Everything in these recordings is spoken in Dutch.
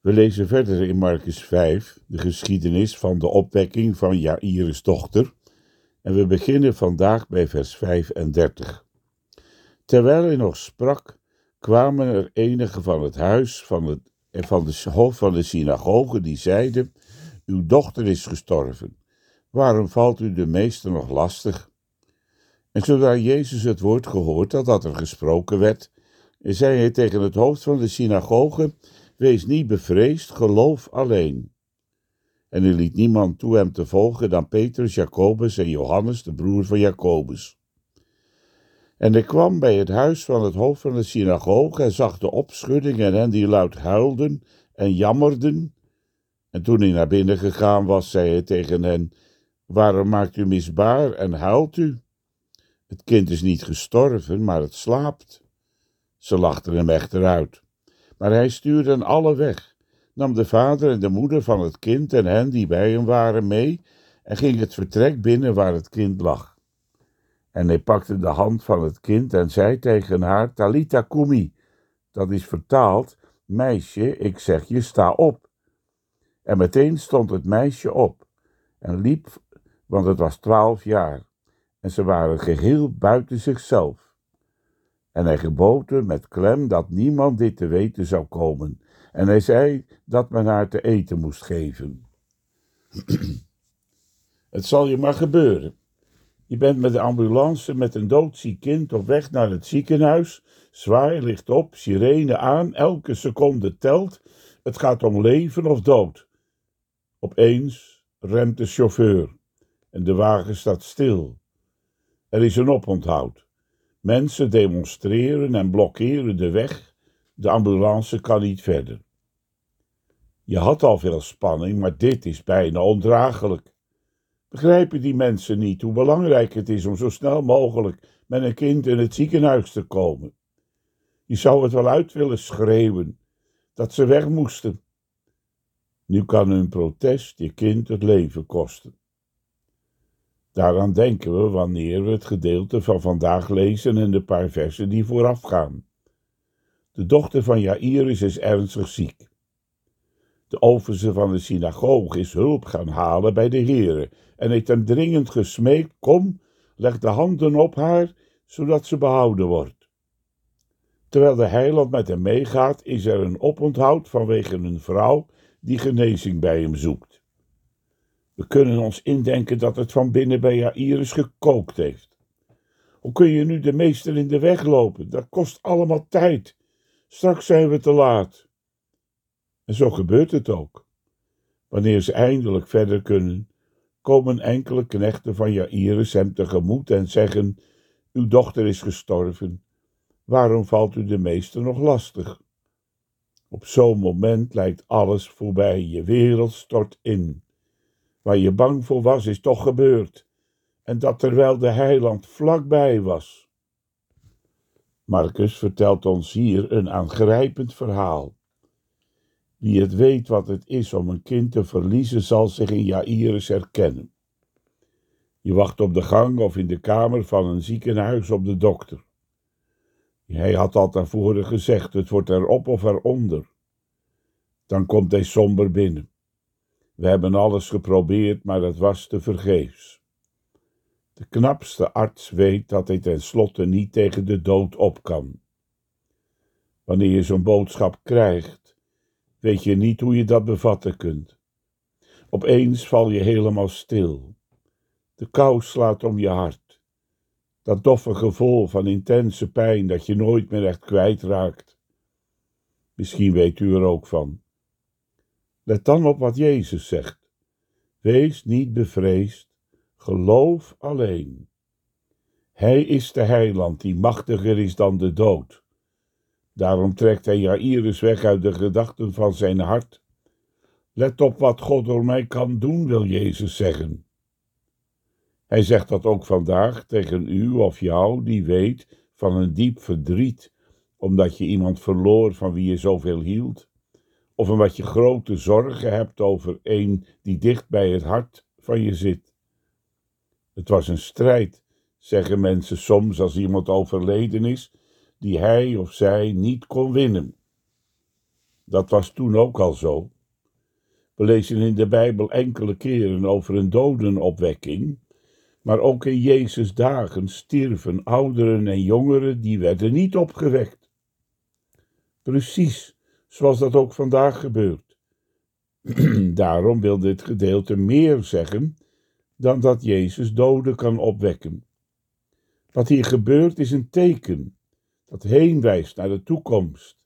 We lezen verder in Marcus 5 de geschiedenis van de opwekking van Jairus' dochter en we beginnen vandaag bij vers 35. Terwijl hij nog sprak, kwamen er enigen van het huis van, het, van de hoofd van de synagoge die zeiden, uw dochter is gestorven, waarom valt u de meester nog lastig? En zodra Jezus het woord gehoord had dat er gesproken werd, zei hij tegen het hoofd van de synagoge, wees niet bevreesd, geloof alleen. En hij liet niemand toe hem te volgen dan Petrus, Jacobus en Johannes, de broer van Jacobus. En hij kwam bij het huis van het hoofd van de synagoge en zag de opschudding en hen die luid huilden en jammerden. En toen hij naar binnen gegaan was, zei hij tegen hen, waarom maakt u misbaar en huilt u? Het kind is niet gestorven, maar het slaapt. Ze lachten hem echter uit. Maar hij stuurde hen alle weg, nam de vader en de moeder van het kind en hen die bij hem waren mee en ging het vertrek binnen waar het kind lag. En hij pakte de hand van het kind en zei tegen haar, Talita kumi, dat is vertaald, meisje, ik zeg je, sta op. En meteen stond het meisje op en liep, want het was twaalf jaar, en ze waren geheel buiten zichzelf. En hij gebood met klem dat niemand dit te weten zou komen. En hij zei dat men haar te eten moest geven. het zal je maar gebeuren. Je bent met de ambulance met een doodziek kind op weg naar het ziekenhuis. Zwaai ligt op, sirene aan, elke seconde telt. Het gaat om leven of dood. Opeens remt de chauffeur en de wagen staat stil. Er is een oponthoud. Mensen demonstreren en blokkeren de weg. De ambulance kan niet verder. Je had al veel spanning, maar dit is bijna ondraaglijk. Begrijpen die mensen niet hoe belangrijk het is om zo snel mogelijk met een kind in het ziekenhuis te komen? Je zou het wel uit willen schreeuwen dat ze weg moesten. Nu kan hun protest je kind het leven kosten. Daaraan denken we wanneer we het gedeelte van vandaag lezen en de paar versen die voorafgaan. De dochter van Jairus is ernstig ziek. De overste van de synagoge is hulp gaan halen bij de heren en heeft hem dringend gesmeekt, kom, leg de handen op haar, zodat ze behouden wordt. Terwijl de heiland met hem meegaat, is er een oponthoud vanwege een vrouw die genezing bij hem zoekt. We kunnen ons indenken dat het van binnen bij Jairus gekookt heeft. Hoe kun je nu de meester in de weg lopen? Dat kost allemaal tijd. Straks zijn we te laat. En zo gebeurt het ook. Wanneer ze eindelijk verder kunnen, komen enkele knechten van Jairus hem tegemoet en zeggen: Uw dochter is gestorven. Waarom valt u de meester nog lastig? Op zo'n moment lijkt alles voorbij, je wereld stort in. Waar je bang voor was, is toch gebeurd. En dat terwijl de heiland vlakbij was. Marcus vertelt ons hier een aangrijpend verhaal. Wie het weet wat het is om een kind te verliezen, zal zich in Jairus herkennen. Je wacht op de gang of in de kamer van een ziekenhuis op de dokter. Hij had al daarvoor gezegd: het wordt erop of eronder. Dan komt hij somber binnen. We hebben alles geprobeerd, maar dat was te vergeefs. De knapste arts weet dat hij tenslotte niet tegen de dood op kan. Wanneer je zo'n boodschap krijgt, weet je niet hoe je dat bevatten kunt. Opeens val je helemaal stil. De kou slaat om je hart. Dat doffe gevoel van intense pijn dat je nooit meer echt kwijtraakt. Misschien weet u er ook van. Let dan op wat Jezus zegt. Wees niet bevreesd, geloof alleen. Hij is de heiland die machtiger is dan de dood. Daarom trekt hij Jairus weg uit de gedachten van zijn hart. Let op wat God door mij kan doen, wil Jezus zeggen. Hij zegt dat ook vandaag tegen u of jou die weet van een diep verdriet, omdat je iemand verloor van wie je zoveel hield, of omdat je grote zorgen hebt over een die dicht bij het hart van je zit. Het was een strijd, zeggen mensen soms als iemand overleden is, die hij of zij niet kon winnen. Dat was toen ook al zo. We lezen in de Bijbel enkele keren over een dodenopwekking, maar ook in Jezus' dagen stierven ouderen en jongeren die werden niet opgewekt. Precies zoals dat ook vandaag gebeurt. Daarom wil dit gedeelte meer zeggen dan dat Jezus doden kan opwekken. Wat hier gebeurt is een teken dat heen wijst naar de toekomst.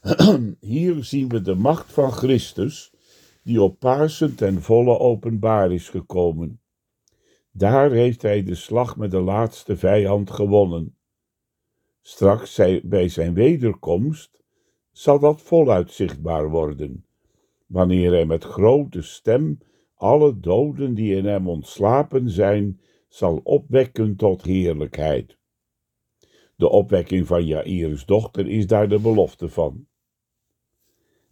Hier zien we de macht van Christus, die op Pasen ten volle openbaar is gekomen. Daar heeft hij de slag met de laatste vijand gewonnen. Straks bij zijn wederkomst zal dat voluit zichtbaar worden, wanneer hij met grote stem alle doden die in hem ontslapen zijn, zal opwekken tot heerlijkheid. De opwekking van Jairus dochter is daar de belofte van.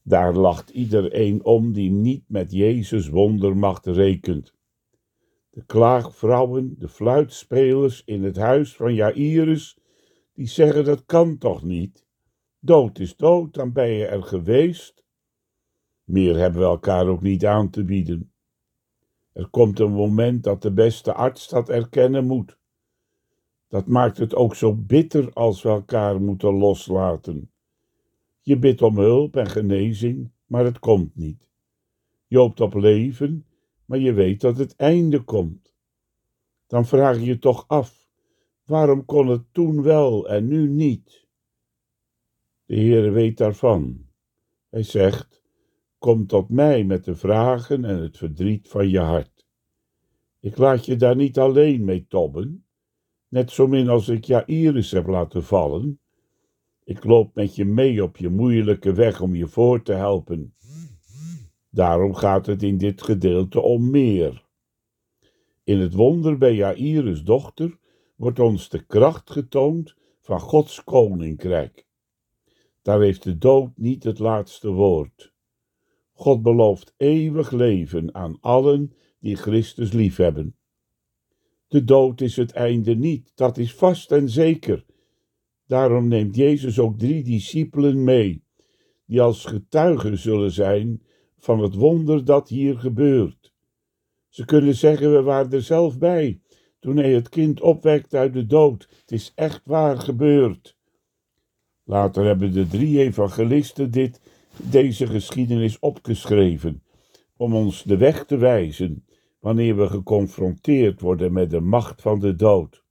Daar lacht iedereen om die niet met Jezus wondermacht rekent. De klaagvrouwen, de fluitspelers in het huis van Jairus, die zeggen dat kan toch niet? Dood is dood, dan ben je er geweest. Meer hebben we elkaar ook niet aan te bieden. Er komt een moment dat de beste arts dat erkennen moet. Dat maakt het ook zo bitter als we elkaar moeten loslaten. Je bidt om hulp en genezing, maar het komt niet. Je hoopt op leven, maar je weet dat het einde komt. Dan vraag je je toch af: waarom kon het toen wel en nu niet? De Heer weet daarvan. Hij zegt: Kom tot mij met de vragen en het verdriet van je hart. Ik laat je daar niet alleen mee tobben, net zo min als ik Jairus heb laten vallen. Ik loop met je mee op je moeilijke weg om je voor te helpen. Daarom gaat het in dit gedeelte om meer. In het wonder bij Jairus' dochter wordt ons de kracht getoond van Gods koninkrijk. Daar heeft de dood niet het laatste woord. God belooft eeuwig leven aan allen die Christus liefhebben. De dood is het einde niet, dat is vast en zeker. Daarom neemt Jezus ook drie discipelen mee, die als getuigen zullen zijn van het wonder dat hier gebeurt. Ze kunnen zeggen: We waren er zelf bij toen hij het kind opwekt uit de dood. Het is echt waar gebeurd. Later hebben de drie evangelisten dit, deze geschiedenis opgeschreven, om ons de weg te wijzen wanneer we geconfronteerd worden met de macht van de dood.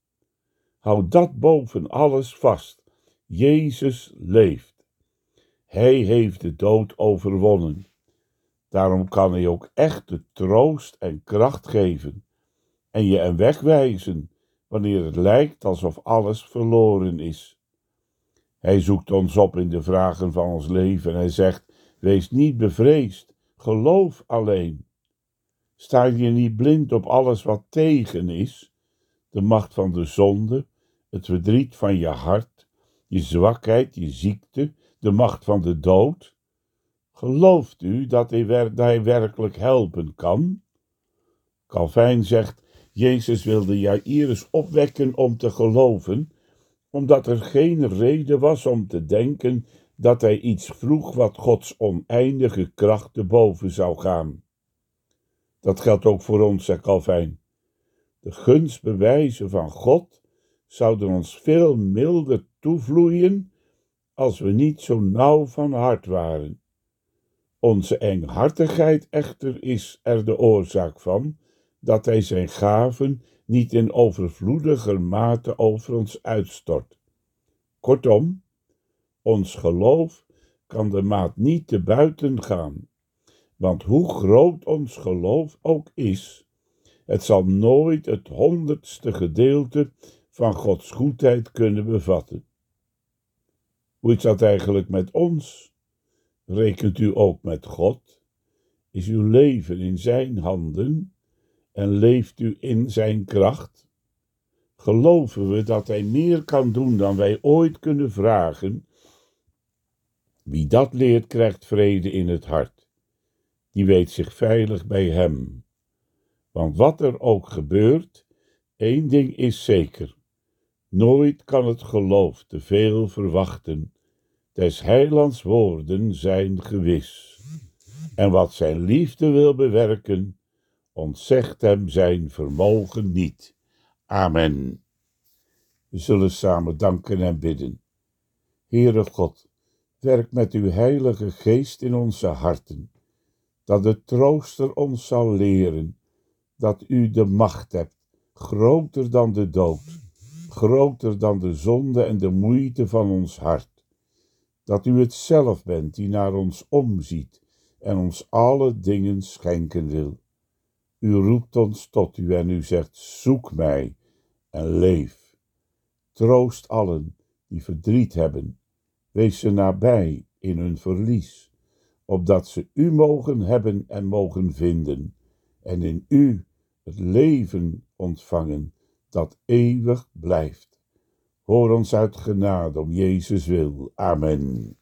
Houd dat boven alles vast. Jezus leeft. Hij heeft de dood overwonnen. Daarom kan hij ook echte troost en kracht geven en je een weg wijzen wanneer het lijkt alsof alles verloren is. Hij zoekt ons op in de vragen van ons leven en hij zegt: Wees niet bevreesd, geloof alleen. Sta je niet blind op alles wat tegen is, de macht van de zonde, het verdriet van je hart, je zwakheid, je ziekte, de macht van de dood? Gelooft u dat hij, werkelijk helpen kan? Calvijn zegt, Jezus wilde Jairus opwekken om te geloven, omdat er geen reden was om te denken dat hij iets vroeg wat Gods oneindige kracht te boven zou gaan. Dat geldt ook voor ons, zegt Calvijn. De gunstbewijzen van God zouden ons veel milder toevloeien als we niet zo nauw van hart waren. Onze enghartigheid echter is er de oorzaak van dat Hij zijn gaven niet in overvloediger mate over ons uitstort. Kortom, ons geloof kan de maat niet te buiten gaan. Want hoe groot ons geloof ook is, het zal nooit het honderdste gedeelte van Gods goedheid kunnen bevatten. Hoe is dat eigenlijk met ons? Rekent u ook met God? Is uw leven in zijn handen en leeft u in zijn kracht? Geloven we dat hij meer kan doen dan wij ooit kunnen vragen? Wie dat leert, krijgt vrede in het hart. Die weet zich veilig bij hem. Want wat er ook gebeurt, één ding is zeker. Nooit kan het geloof te veel verwachten. Des heilands woorden zijn gewis. En wat zijn liefde wil bewerken, ontzegt hem zijn vermogen niet. Amen. We zullen samen danken en bidden. Heere God, werk met uw heilige geest in onze harten, dat de trooster ons zal leren dat u de macht hebt, groter dan de dood, groter dan de zonde en de moeite van ons hart. Dat u het zelf bent die naar ons omziet en ons alle dingen schenken wil. U roept ons tot u en u zegt: Zoek mij en leef. Troost allen die verdriet hebben, wees ze nabij in hun verlies, opdat ze u mogen hebben en mogen vinden, en in u het leven ontvangen dat eeuwig blijft. Hoor ons uit genade om Jezus wil. Amen.